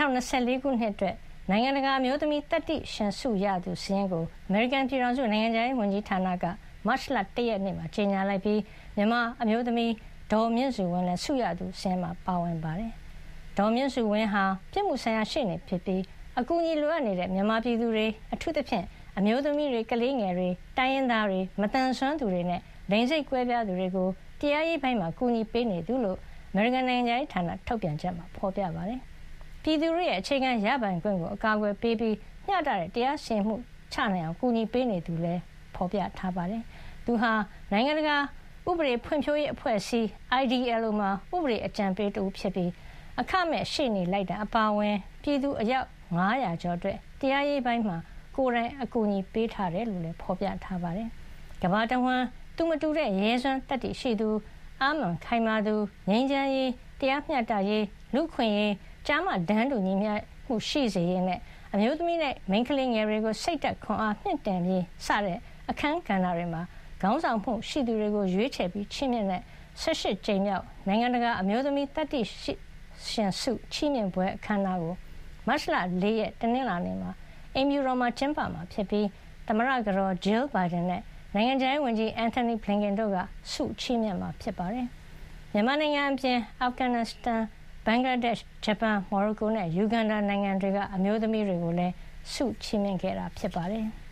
2024ခုနှစ်အတွက် နိုင်ငံတကာအမျိုးသမီးတတိရှင်ဆုရသူစာရင်းကို အမေရိကန်ပြည်ထောင်စု နိုင်ငံခြားရေးဝန်ကြီးဌာနက မတ်လ ၁ ရက်နေ့မှာ ကြေညာလိုက်ပြီး မြန်မာအမျိုးသမီး ဒေါ်မြင့်စုဝင်းလည်း ဆုရသူစာရင်းမှာ ပါဝင်ပါတယ်။ဒေါ်မြင့်စုဝင်းဟာ ပြစ်မှုဆိုင်ရာရှေ့နေဖြစ်ပြီး အကူအညီလိုအပ်နေတဲ့ မြန်မာပြည်သူတွေ အထူးသဖြင့် အမျိုးသမီးတွေ ကလေးငယ်တွေ တိုင်းရင်းသားတွေမတန်ဆွမ်းသူတွေနဲ့ လိင်စိတ်ကွဲပြားသူတွေကို တရားရေးပိုင်းမှာကူညီပေးနေသူလို့ အမေရိကန်နိုင်ငံရေးဌာန ထုတ်ပြန်ချက်မှာ ဖော်ပြပါတယ်။ ပြည်သူတွေရဲ့ အခြေခံရပိုင်ခွင့်ကို အကာအကွယ်ပေးပြီး မျှတတဲ့ တရားရှင်မှု ချနိုင်အောင် ကူညီပေးနေသူလည်း ဖော်ပြထားပါတယ်။သူဟာ နိုင်ငံတကာ ဥပဒေဖွံ့ဖြိုးရေးအဖွဲ့အစည်း IDLO မှာ ဥပဒေအကြံပေးတူဖြစ်ပြီး အခမဲ့ရှေ့နေလိုက်တာ အပါအဝင် ပြည်သူ အယောက်900ကျော်အတွက် တရားရေးပိုင်းမှာ ကိုယ်တိုင် အကူအညီပေးထားတယ်လို့လည်း ဖော်ပြထားပါတယ်။ကမ္ဘာတဝန်း သူမတူတဲ့ ရဲစွမ်းတက်တည်ရှိသူ အာမန်ခိုင်မာသူ ငြိမ်းချမ်းရေး တရားမျှတရေး လူခွင့်ရေး ကြားမှဒန်းတူညီမျှမှုရှိစေရေးနဲ့အမျိုးသမီးနဲ့မိန်းကလေးငယ်တွေကိုစိတ်တက်ခွန်အားမြင့်တင်ပြီးစတဲ့အခမ်းကဏ္ဍတွေမှာခေါင်းဆောင်မှုရှိသူတွေကိုရွေးချယ်ပြီးချီးမြှင့်တဲ့18ကြိမ်မြောက်နိုင်ငံတကာအမျိုးသမီးတတိရှင်စုချီးမြှင့်ပွဲအခမ်းအနားကိုမတ်လ၄ရက်တနင်္လာနေ့မှာအင်မြူရောမှာကျင်းပမှာဖြစ်ပြီးသမရကတော်ဂျီလ်ဘိုင်ဒန်နဲ့နိုင်ငံခြားရေးဝန်ကြီးအန်တိုနီဘလင်ကန်တို့ကဆုချီးမြှင့်မှာဖြစ်ပါတယ်။မြန်မာနိုင်ငံအပြင်အာဖဂန်နစ္စတန် ဘင်္ဂလားဒေ့ရှ် ဂျပန် မော်ရိုကိုနဲ့ ယူဂန်ဒါနိုင်ငံတွေက အမျိုးသမီးတွေကိုလည်း ဆုချီးမြှင့်ခဲ့တာ ဖြစ်ပါတယ်။